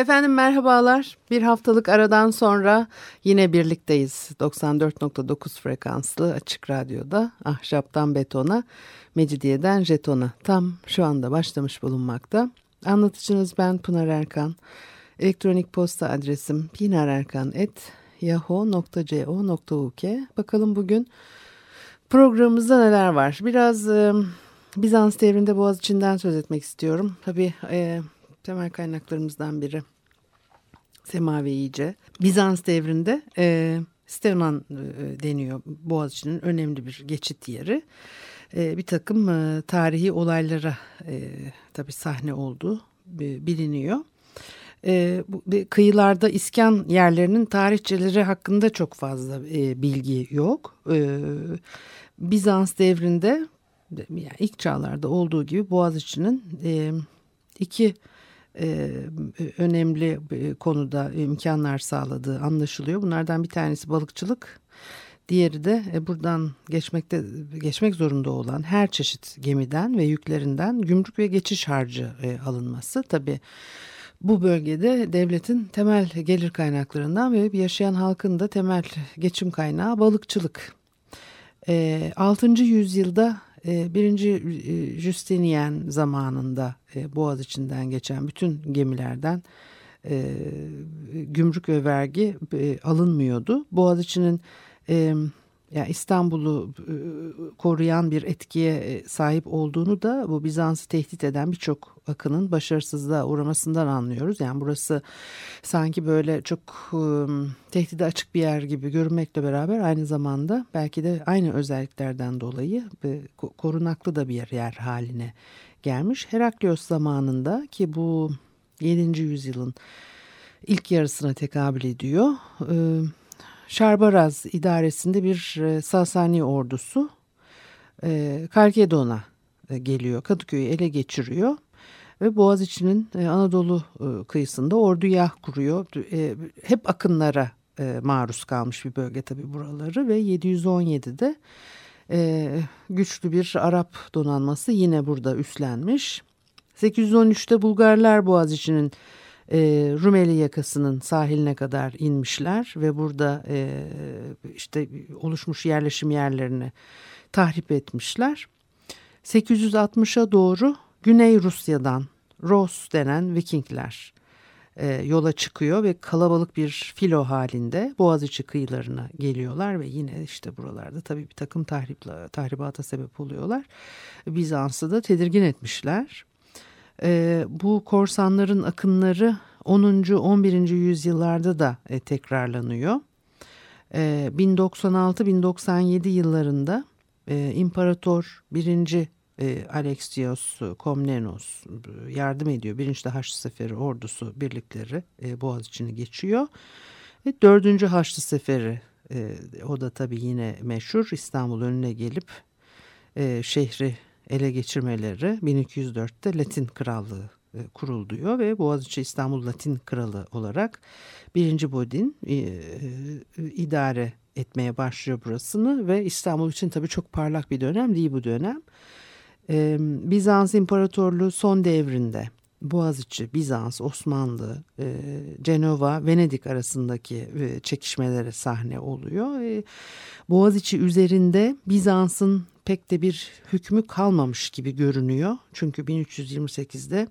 Efendim merhabalar. Bir haftalık aradan sonra yine birlikteyiz. 94.9 frekanslı açık radyoda ahşaptan betona, mecidiyeden jetona tam şu anda başlamış bulunmakta. Anlatıcınız ben Pınar Erkan. Elektronik posta adresim pinarerkan.yahoo.co.uk Bakalım bugün programımızda neler var? Biraz e, Bizans devrinde Boğaziçi'nden söz etmek istiyorum. Tabii e, temel kaynaklarımızdan biri Semavi iyice. Bizans devrinde e, Stevan e, deniyor Boğaziçi'nin önemli bir geçit yeri. E, bir takım e, tarihi olaylara e, tabii sahne olduğu e, biliniyor. E, bu, kıyılarda iskan yerlerinin tarihçeleri hakkında çok fazla e, bilgi yok. E, Bizans devrinde yani ilk çağlarda olduğu gibi Boğaziçi'nin e, iki önemli konuda imkanlar sağladığı anlaşılıyor. Bunlardan bir tanesi balıkçılık. Diğeri de e, buradan geçmekte geçmek zorunda olan her çeşit gemiden ve yüklerinden gümrük ve geçiş harcı e, alınması. Tabi bu bölgede devletin temel gelir kaynaklarından ve yaşayan halkın da temel geçim kaynağı balıkçılık. 6. yüzyılda e, birinci e, Justinian zamanında e, Boğaz içinden geçen bütün gemilerden gümrük ve vergi alınmıyordu. Boğaz içinin yani İstanbul'u koruyan bir etkiye sahip olduğunu da bu Bizans'ı tehdit eden birçok akının başarısızlığa uğramasından anlıyoruz. Yani burası sanki böyle çok tehdide açık bir yer gibi görünmekle beraber aynı zamanda belki de aynı özelliklerden dolayı korunaklı da bir yer haline gelmiş. Heraklios zamanında ki bu 7. yüzyılın ilk yarısına tekabül ediyor. Şarbaraz idaresinde bir e, Sasani ordusu e, Kalkedon'a e, geliyor. Kadıköy'ü ele geçiriyor ve Boğaziçi'nin Anadolu kıyısında orduya kuruyor. Hep akınlara maruz kalmış bir bölge tabii buraları ve 717'de e, güçlü bir Arap donanması yine burada üstlenmiş. 813'te Bulgarlar Boğaziçi'nin e, Rumeli yakasının sahiline kadar inmişler ve burada e, işte oluşmuş yerleşim yerlerini tahrip etmişler. 860'a doğru Güney Rusya'dan Ros denen Vikingler e, yola çıkıyor ve kalabalık bir filo halinde Boğaziçi kıyılarına geliyorlar ve yine işte buralarda tabii bir takım tahripla, tahribata sebep oluyorlar. Bizans'ı da tedirgin etmişler. E, bu korsanların akınları 10. 11. yüzyıllarda da e, tekrarlanıyor. E, 1096-1097 yıllarında e, İmparator 1. E, Alexios Komnenos e, yardım ediyor. Birinci Haçlı Seferi ordusu birlikleri e, Boğaziçi'ni geçiyor. E, dördüncü Haçlı Seferi e, o da tabii yine meşhur İstanbul önüne gelip şehri ele geçirmeleri 1204'te Latin Krallığı e, kuruluyor ve Boğaziçi İstanbul Latin Kralı olarak birinci Bodin e, e, idare etmeye başlıyor burasını ve İstanbul için tabii çok parlak bir dönem değil bu dönem. Bizans İmparatorluğu son devrinde Boğaziçi, Bizans, Osmanlı, Cenova, Venedik arasındaki çekişmelere sahne oluyor. Boğaziçi üzerinde Bizans'ın pek de bir hükmü kalmamış gibi görünüyor. Çünkü 1328'de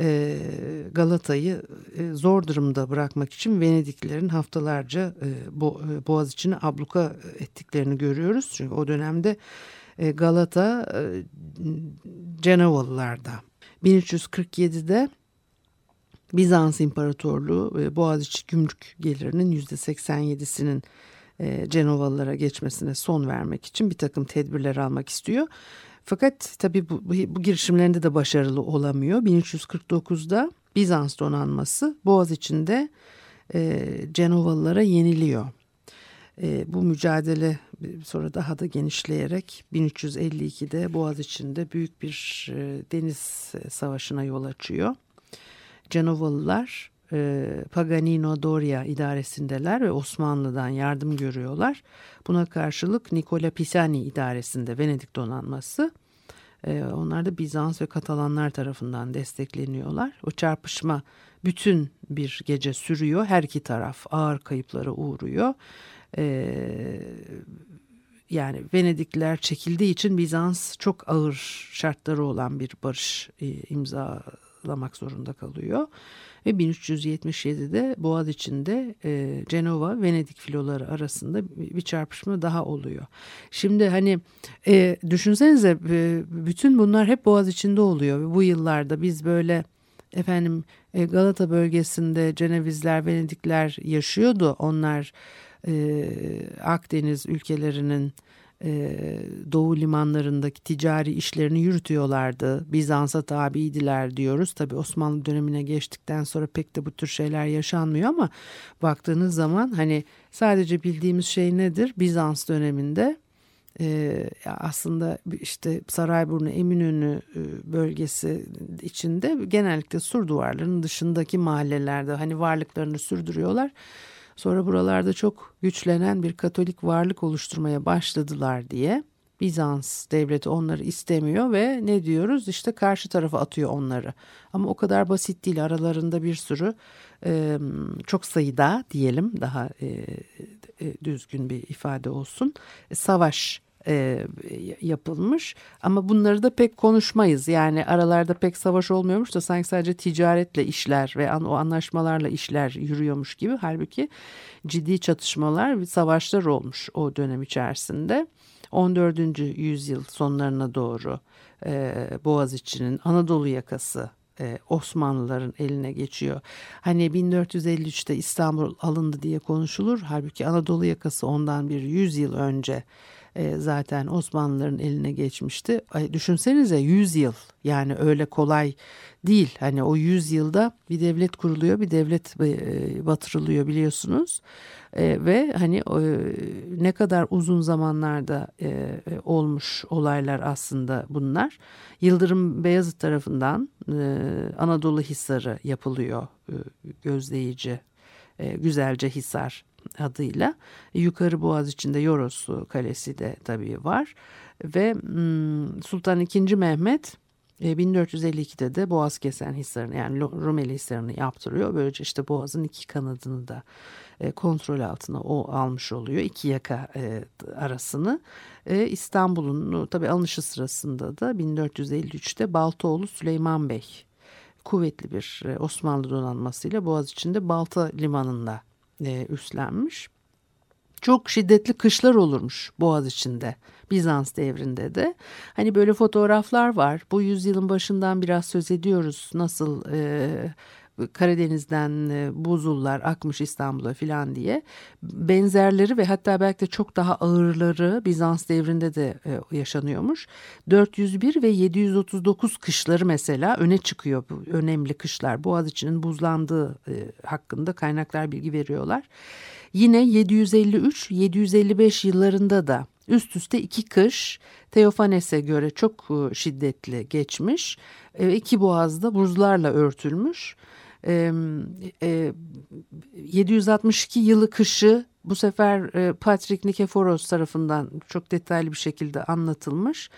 e, Galata'yı e, zor durumda bırakmak için Venediklilerin haftalarca e, Bo, e, Boğaziçi'ni abluka ettiklerini görüyoruz. Çünkü o dönemde e, Galata e, Cenevalılarda. 1347'de Bizans İmparatorluğu e, Boğaziçi gümrük gelirinin %87'sinin e, Cenovalılara geçmesine son vermek için bir takım tedbirler almak istiyor. Fakat tabii bu, bu girişimlerinde de başarılı olamıyor. 1349'da Bizans donanması Boğaz içinde e, Cenovalılara yeniliyor. E, bu mücadele sonra daha da genişleyerek 1352'de Boğaz içinde büyük bir e, deniz savaşına yol açıyor. Cenovalılar e, Paganino Doria idaresindeler ve Osmanlı'dan yardım görüyorlar. Buna karşılık Nicola Pisani idaresinde Venedik donanması. E, onlar da Bizans ve Katalanlar tarafından destekleniyorlar. O çarpışma bütün bir gece sürüyor. Her iki taraf ağır kayıplara uğruyor. E, yani Venedikliler çekildiği için Bizans çok ağır şartları olan bir barış imzalamak zorunda kalıyor. Ve 1377'de Boğaz içinde e, Cenova Venedik filoları arasında bir çarpışma daha oluyor. Şimdi hani e, düşünsenize e, bütün bunlar hep Boğaz içinde oluyor bu yıllarda biz böyle efendim e, Galata bölgesinde Cenevizler, Venedikler yaşıyordu. Onlar e, Akdeniz ülkelerinin e, doğu limanlarındaki ticari işlerini yürütüyorlardı. Bizans'a tabiydiler diyoruz. Tabi Osmanlı dönemine geçtikten sonra pek de bu tür şeyler yaşanmıyor ama baktığınız zaman hani sadece bildiğimiz şey nedir? Bizans döneminde e, aslında işte Sarayburnu, Eminönü e, bölgesi içinde genellikle sur duvarlarının dışındaki mahallelerde hani varlıklarını sürdürüyorlar. Sonra buralarda çok güçlenen bir Katolik varlık oluşturmaya başladılar diye Bizans devleti onları istemiyor ve ne diyoruz işte karşı tarafa atıyor onları. Ama o kadar basit değil aralarında bir sürü çok sayıda diyelim daha e, düzgün bir ifade olsun savaş e, yapılmış. Ama bunları da pek konuşmayız. Yani aralarda pek savaş olmuyormuş da sanki sadece ticaretle işler ve an, o anlaşmalarla işler yürüyormuş gibi. Halbuki ciddi çatışmalar ve savaşlar olmuş o dönem içerisinde. 14. yüzyıl sonlarına doğru e, Boğaziçi'nin Anadolu yakası e, Osmanlıların eline geçiyor. Hani 1453'te İstanbul alındı diye konuşulur. Halbuki Anadolu yakası ondan bir 100 yıl önce zaten Osmanlıların eline geçmişti. Düşünsenize 100 yıl yani öyle kolay değil. Hani o 100 yılda bir devlet kuruluyor, bir devlet e, batırılıyor biliyorsunuz. E, ve hani e, ne kadar uzun zamanlarda e, e, olmuş olaylar aslında bunlar. Yıldırım Beyazıt tarafından e, Anadolu Hisarı yapılıyor e, gözleyici e, güzelce Hisar adıyla. Yukarı Boğaz içinde Yoros Kalesi de tabii var. Ve hmm, Sultan II. Mehmet 1452'de e, de Boğaz kesen hisarını yani Rumeli hisarını yaptırıyor. Böylece işte Boğaz'ın iki kanadını da e, kontrol altına o almış oluyor. iki yaka e, arasını. İstanbul'un tabii alınışı sırasında da 1453'te Baltoğlu Süleyman Bey kuvvetli bir Osmanlı donanmasıyla Boğaz içinde Balta Limanı'nda e, üstlenmiş. Çok şiddetli kışlar olurmuş Boğaz içinde Bizans devrinde de. Hani böyle fotoğraflar var. Bu yüzyılın başından biraz söz ediyoruz. Nasıl e, Karadeniz'den e, buzullar akmış İstanbul'a filan diye benzerleri ve hatta belki de çok daha ağırları Bizans devrinde de e, yaşanıyormuş. 401 ve 739 kışları mesela öne çıkıyor bu önemli kışlar. Boğaziçi'nin buzlandığı e, hakkında kaynaklar bilgi veriyorlar. Yine 753-755 yıllarında da üst üste iki kış Teofanes'e göre çok şiddetli geçmiş. İki boğazda buzlarla örtülmüş e, e, 762 yılı kışı bu sefer e, Patrick Nikeforos tarafından çok detaylı bir şekilde anlatılmış.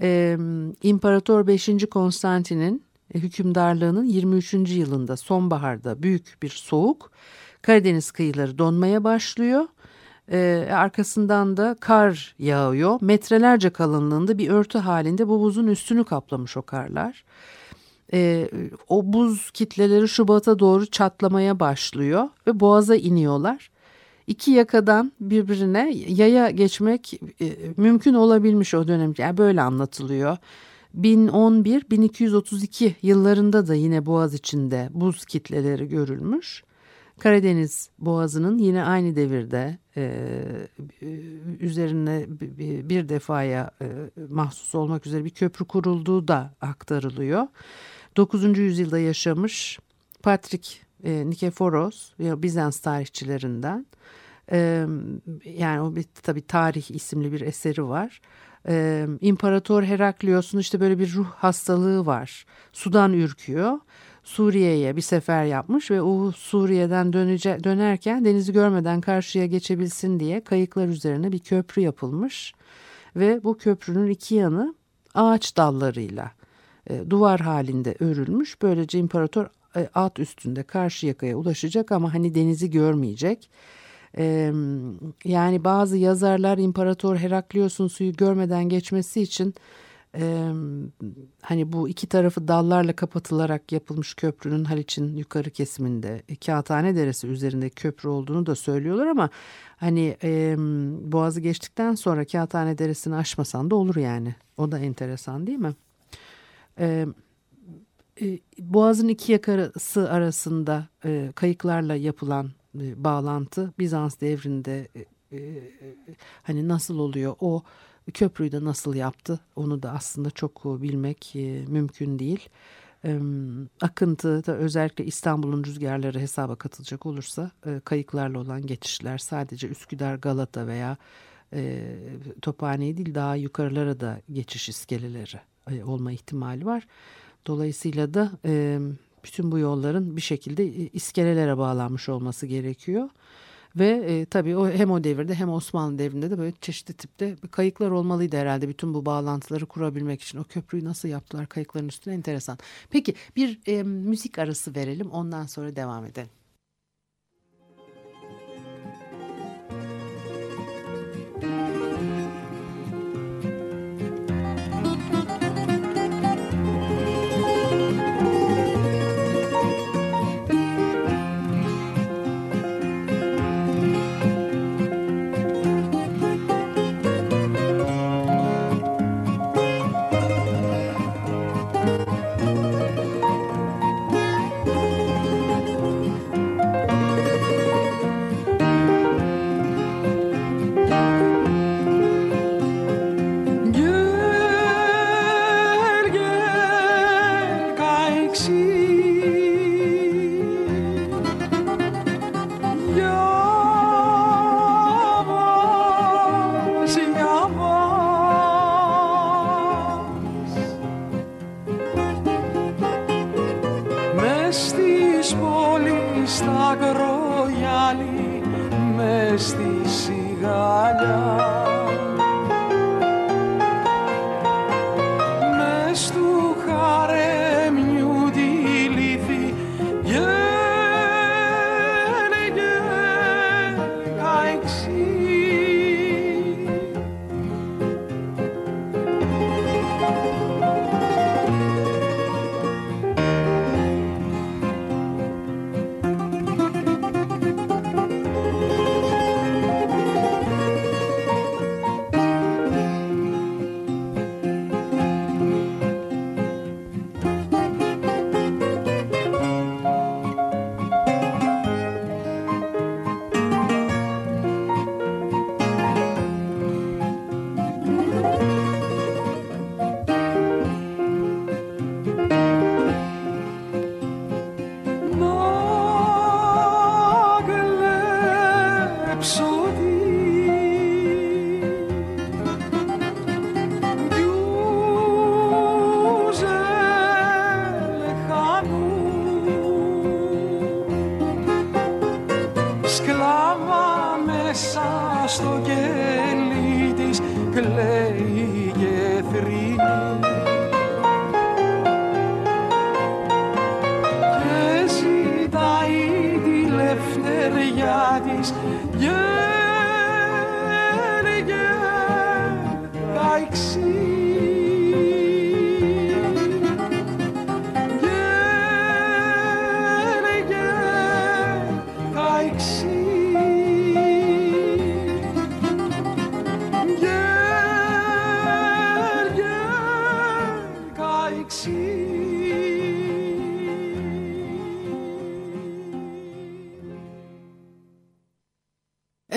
E, İmparator 5. Konstantin'in e, hükümdarlığının 23. yılında sonbaharda büyük bir soğuk Karadeniz kıyıları donmaya başlıyor. Ee, arkasından da kar yağıyor. Metrelerce kalınlığında bir örtü halinde bu buzun üstünü kaplamış o karlar e, o buz kitleleri Şubat'a doğru çatlamaya başlıyor ve boğaza iniyorlar. İki yakadan birbirine yaya geçmek e, mümkün olabilmiş o dönem. Yani böyle anlatılıyor. 1011-1232 yıllarında da yine Boğaz içinde buz kitleleri görülmüş. Karadeniz Boğazı'nın yine aynı devirde e, üzerine bir defaya e, mahsus olmak üzere bir köprü kurulduğu da aktarılıyor. 9. yüzyılda yaşamış Patrick e, Nikeforos Bizans tarihçilerinden e, yani o bir tabi tarih isimli bir eseri var. Ee, İmparator Heraklios'un işte böyle bir ruh hastalığı var. Sudan ürküyor. Suriye'ye bir sefer yapmış ve o Suriye'den dönece, dönerken denizi görmeden karşıya geçebilsin diye kayıklar üzerine bir köprü yapılmış. Ve bu köprünün iki yanı ağaç dallarıyla e, duvar halinde örülmüş. Böylece imparator e, at üstünde karşı yakaya ulaşacak ama hani denizi görmeyecek. E, yani bazı yazarlar İmparator Heraklios'un suyu görmeden geçmesi için e, hani bu iki tarafı dallarla kapatılarak yapılmış köprünün Haliç'in yukarı kesiminde Kağıthane Deresi üzerinde köprü olduğunu da söylüyorlar ama hani e, Boğaz'ı geçtikten sonra Kağıthane Deresi'ni aşmasan da olur yani. O da enteresan değil mi? E, e, Boğaz'ın iki yakası arasında e, kayıklarla yapılan e, bağlantı Bizans devrinde e, e, hani nasıl oluyor o köprüyü de nasıl yaptı onu da aslında çok bilmek e, mümkün değil. E, akıntı da özellikle İstanbul'un rüzgarları hesaba katılacak olursa e, kayıklarla olan geçişler sadece Üsküdar, Galata veya e, Tophane değil daha yukarılara da geçiş iskeleleri e, olma ihtimali var. Dolayısıyla da e, bütün bu yolların bir şekilde e, iskelelere bağlanmış olması gerekiyor. Ve e, tabii o hem o devirde hem Osmanlı devrinde de böyle çeşitli tipte kayıklar olmalıydı herhalde bütün bu bağlantıları kurabilmek için. O köprüyü nasıl yaptılar kayıkların üstüne enteresan. Peki bir e, müzik arası verelim ondan sonra devam edelim.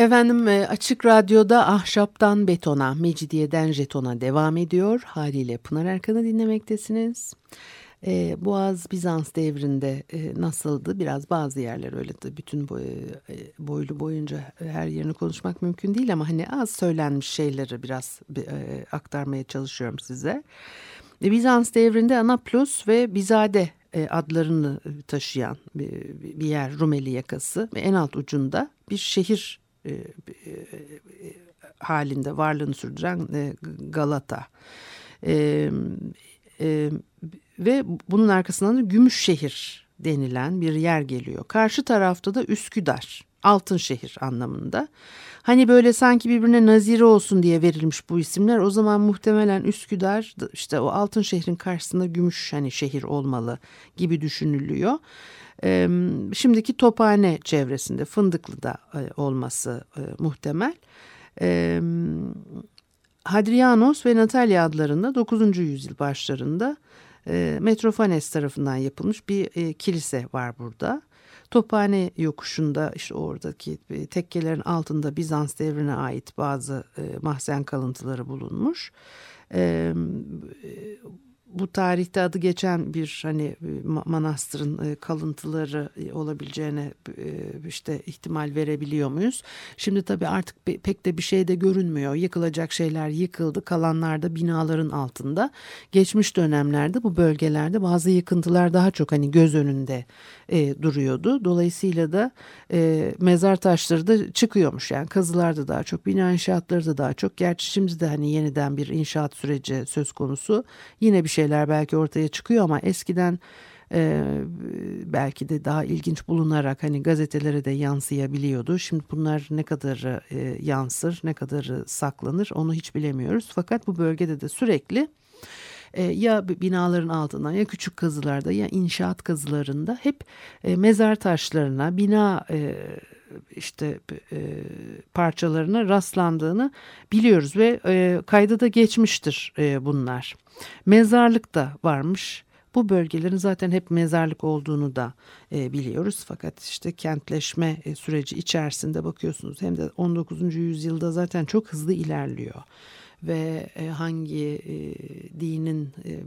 Efendim e, Açık Radyo'da Ahşaptan Betona, Mecidiyeden Jeton'a devam ediyor. Haliyle Pınar Erkan'ı dinlemektesiniz. E, Boğaz Bizans devrinde e, nasıldı? Biraz bazı yerler öyle de bütün boy, e, boylu boyunca her yerini konuşmak mümkün değil ama hani az söylenmiş şeyleri biraz e, aktarmaya çalışıyorum size. E, Bizans devrinde Anaplos ve Bizade e, adlarını taşıyan bir, bir yer Rumeli yakası ve en alt ucunda bir şehir e, e, halinde varlığını sürdüren e, Galata. E, e, ve bunun arkasından da Gümüşşehir denilen bir yer geliyor. Karşı tarafta da Üsküdar, altın şehir anlamında. Hani böyle sanki birbirine nazire olsun diye verilmiş bu isimler. O zaman muhtemelen Üsküdar işte o altın şehrin karşısında gümüş hani şehir olmalı gibi düşünülüyor. Şimdiki Tophane çevresinde Fındıklı'da e, olması e, muhtemel. Hadrianos ve Natalya adlarında 9. yüzyıl başlarında e, Metrofanes tarafından yapılmış bir e, kilise var burada. Tophane yokuşunda işte oradaki e, tekkelerin altında Bizans devrine ait bazı e, mahzen kalıntıları bulunmuş. Bu tarihte adı geçen bir hani e, manastırın e, kalıntıları e, olabileceğine işte ihtimal verebiliyor muyuz? Şimdi tabii artık pek de bir şey de görünmüyor. Yıkılacak şeyler yıkıldı. Kalanlar da binaların altında. Geçmiş dönemlerde bu bölgelerde bazı yıkıntılar daha çok hani göz önünde duruyordu. Dolayısıyla da mezar taşları da çıkıyormuş. Yani kazılarda daha çok, bina inşaatları da daha çok. Gerçi şimdi de hani yeniden bir inşaat süreci söz konusu. Yine bir şeyler belki ortaya çıkıyor ama eskiden e, belki de daha ilginç bulunarak hani gazetelere de yansıyabiliyordu. Şimdi bunlar ne kadar e, yansır, ne kadar saklanır onu hiç bilemiyoruz. Fakat bu bölgede de sürekli e, ya binaların altından ya küçük kazılarda ya inşaat kazılarında hep e, mezar taşlarına bina e, işte e, parçalarına rastlandığını biliyoruz ve e, kayda da geçmiştir e, bunlar. Mezarlık da varmış. Bu bölgelerin zaten hep mezarlık olduğunu da e, biliyoruz. Fakat işte kentleşme e, süreci içerisinde bakıyorsunuz hem de 19. yüzyılda zaten çok hızlı ilerliyor ve e, hangi e, dinin e,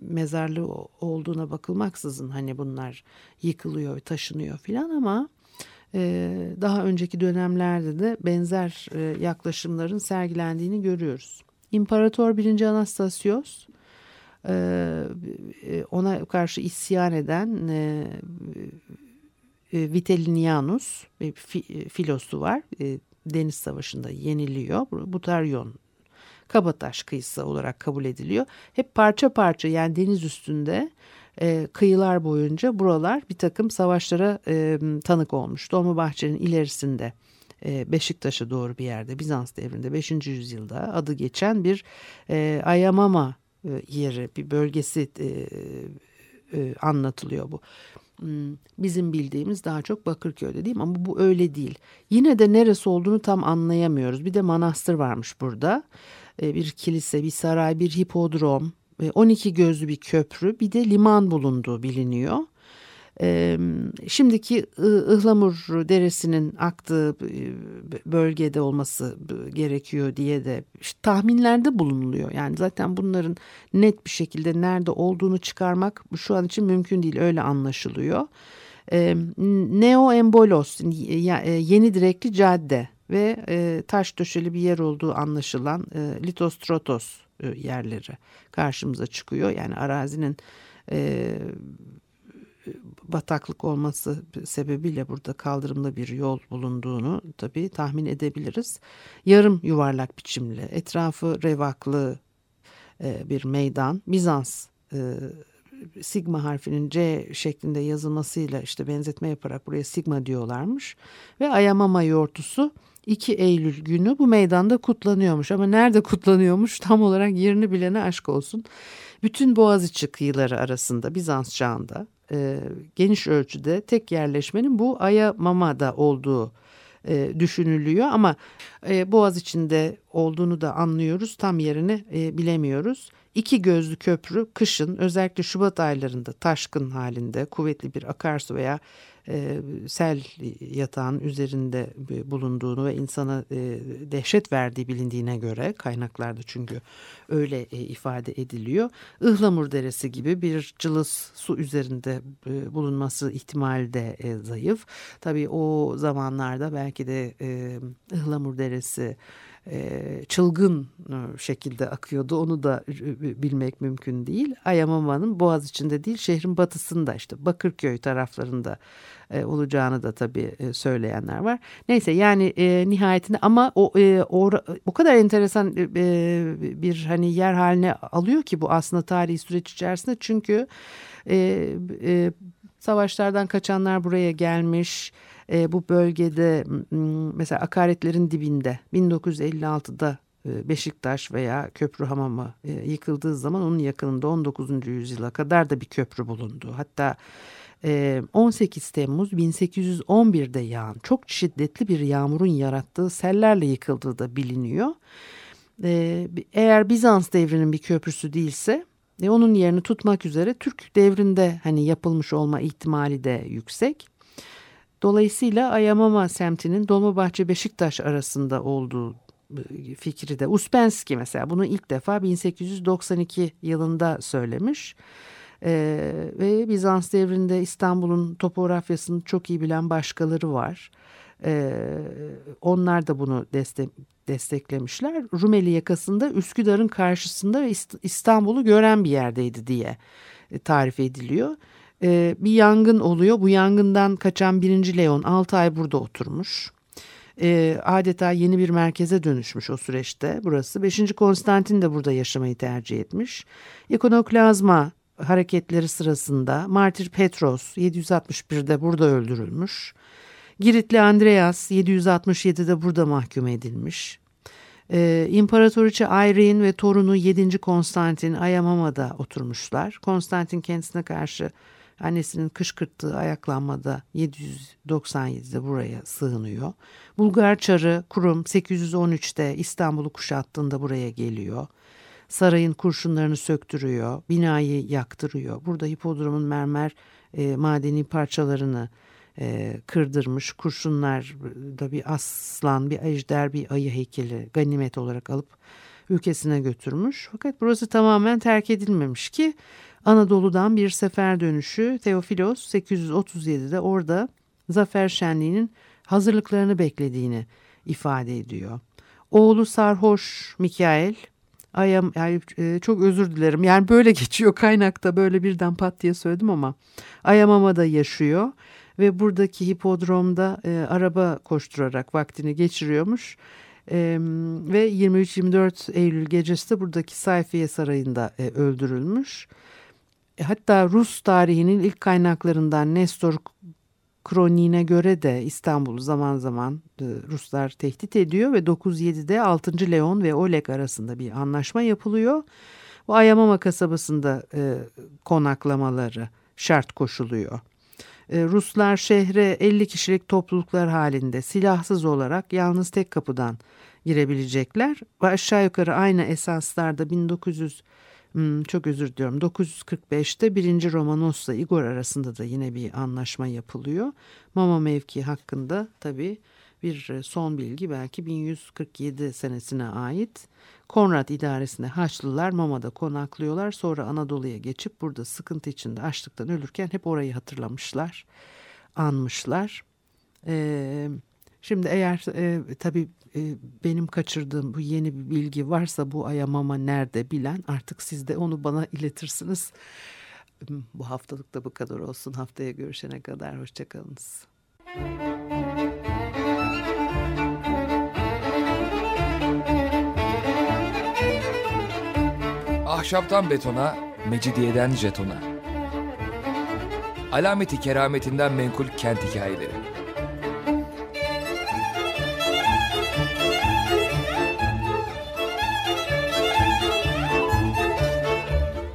mezarlığı olduğuna bakılmaksızın hani bunlar yıkılıyor, taşınıyor filan ama daha önceki dönemlerde de benzer yaklaşımların sergilendiğini görüyoruz. İmparator 1. Anastasios ona karşı isyan eden Vitelinianus bir filosu var. Deniz Savaşı'nda yeniliyor. Butaryon Kabataş kıyısı olarak kabul ediliyor. Hep parça parça yani deniz üstünde e, kıyılar boyunca buralar bir takım savaşlara e, tanık olmuş. Dolmabahçe'nin ilerisinde e, Beşiktaş'a doğru bir yerde Bizans devrinde 5. yüzyılda adı geçen bir e, Ayamama e, yeri bir bölgesi e, e, anlatılıyor bu. Hmm, bizim bildiğimiz daha çok Bakırköy'de değil mi? Ama bu öyle değil. Yine de neresi olduğunu tam anlayamıyoruz. Bir de manastır varmış burada. E, bir kilise, bir saray, bir hipodrom, 12 e, gözlü bir köprü, bir de liman bulunduğu biliniyor. E, şimdiki Ihlamur Deresi'nin aktığı bölgede olması gerekiyor diye de tahminlerde bulunuluyor. Yani zaten bunların net bir şekilde nerede olduğunu çıkarmak şu an için mümkün değil öyle anlaşılıyor. Neo Embolos yeni direkli cadde ve e, taş döşeli bir yer olduğu anlaşılan e, litostrotos e, yerleri karşımıza çıkıyor. Yani arazinin e, bataklık olması sebebiyle burada kaldırımda bir yol bulunduğunu tabii tahmin edebiliriz. Yarım yuvarlak biçimli, etrafı revaklı e, bir meydan. Bizans e, sigma harfinin C şeklinde yazılmasıyla işte benzetme yaparak buraya sigma diyorlarmış. Ve Ayamama yortusu 2 Eylül günü bu meydanda kutlanıyormuş ama nerede kutlanıyormuş tam olarak yerini bilene aşk olsun. Bütün Boğaziçi kıyıları arasında Bizans çağında e, geniş ölçüde tek yerleşmenin bu Aya Mama'da olduğu e, düşünülüyor ama e, Boğaz olduğunu da anlıyoruz tam yerini e, bilemiyoruz. İki gözlü köprü kışın özellikle Şubat aylarında taşkın halinde kuvvetli bir akarsu veya e, sel yatağın üzerinde bulunduğunu ve insana e, dehşet verdiği bilindiğine göre kaynaklarda çünkü öyle e, ifade ediliyor. Ihlamur Deresi gibi bir cılız su üzerinde e, bulunması ihtimali de e, zayıf. Tabii o zamanlarda belki de e, Ihlamur Deresi çılgın e, şekilde akıyordu. Onu da e, bilmek mümkün değil. Ayamama'nın Boğaz içinde değil şehrin batısında işte Bakırköy taraflarında olacağını da tabii söyleyenler var. Neyse yani nihayetinde ama o o, o kadar enteresan bir hani yer haline alıyor ki bu aslında tarihi süreç içerisinde çünkü savaşlardan kaçanlar buraya gelmiş e, bu bölgede mesela akaretlerin dibinde 1956'da e, Beşiktaş veya Köprü Hamamı e, yıkıldığı zaman onun yakınında 19. yüzyıla kadar da bir köprü bulundu. Hatta 18 e, Temmuz 1811'de yağan çok şiddetli bir yağmurun yarattığı sellerle yıkıldığı da biliniyor. Eğer Bizans devrinin bir köprüsü değilse onun yerini tutmak üzere Türk devrinde hani yapılmış olma ihtimali de yüksek. Dolayısıyla Ayamama semtinin Dolmabahçe Beşiktaş arasında olduğu e, fikri de Uspenski mesela bunu ilk defa 1892 yılında söylemiş. Ee, ve Bizans devrinde İstanbul'un topografyasını çok iyi bilen başkaları var. Ee, onlar da bunu destek, desteklemişler. Rumeli yakasında Üsküdar'ın karşısında İstanbul'u gören bir yerdeydi diye tarif ediliyor e, bir yangın oluyor. Bu yangından kaçan birinci Leon 6 ay burada oturmuş. E, adeta yeni bir merkeze dönüşmüş o süreçte burası. 5. Konstantin de burada yaşamayı tercih etmiş. İkonoklazma hareketleri sırasında Martir Petros 761'de burada öldürülmüş. Giritli Andreas 767'de burada mahkum edilmiş. Ee, İmparatoriçe Irene ve torunu 7. Konstantin Ayamama'da oturmuşlar. Konstantin kendisine karşı Annesinin kışkırttığı ayaklanmada 797'de buraya sığınıyor. Bulgar Çarı Kurum 813'te İstanbul'u kuşattığında buraya geliyor. Sarayın kurşunlarını söktürüyor, binayı yaktırıyor. Burada hipodromun mermer e, madeni parçalarını e, kırdırmış. Kurşunlar da bir aslan, bir ejder, bir ayı heykeli ganimet olarak alıp ülkesine götürmüş. Fakat burası tamamen terk edilmemiş ki Anadolu'dan bir sefer dönüşü Teofilos 837'de orada zafer şenliğinin hazırlıklarını beklediğini ifade ediyor. Oğlu sarhoş Mikael Ayam, yani, e, çok özür dilerim. Yani böyle geçiyor kaynakta böyle birden pat diye söyledim ama Ayamama'da yaşıyor ve buradaki hipodromda e, araba koşturarak vaktini geçiriyormuş. E, ve 23-24 Eylül gecesi de buradaki Sayfiye Sarayı'nda e, öldürülmüş. E, hatta Rus tarihinin ilk kaynaklarından Nestor kroniğine göre de İstanbul'u zaman zaman e, Ruslar tehdit ediyor ve 907'de 6. Leon ve Oleg arasında bir anlaşma yapılıyor. Bu Ayamama kasabasında e, konaklamaları şart koşuluyor. E, Ruslar şehre 50 kişilik topluluklar halinde silahsız olarak yalnız tek kapıdan girebilecekler. Ve aşağı yukarı aynı esaslarda 1900 Hmm, çok özür diliyorum 945'te 1. Romanos'la Igor arasında da yine bir anlaşma yapılıyor. Mama mevki hakkında tabii bir e, son bilgi belki 1147 senesine ait. Konrad idaresinde Haçlılar Mama'da konaklıyorlar. Sonra Anadolu'ya geçip burada sıkıntı içinde açlıktan ölürken hep orayı hatırlamışlar, anmışlar. Ee, Şimdi eğer e, tabii e, benim kaçırdığım bu yeni bir bilgi varsa bu ayamama nerede bilen artık siz de onu bana iletirsiniz. Hmm, bu haftalık da bu kadar olsun. Haftaya görüşene kadar hoşçakalınız. Ahşaptan betona, mecidiyeden jetona. Alameti kerametinden menkul kent hikayeleri.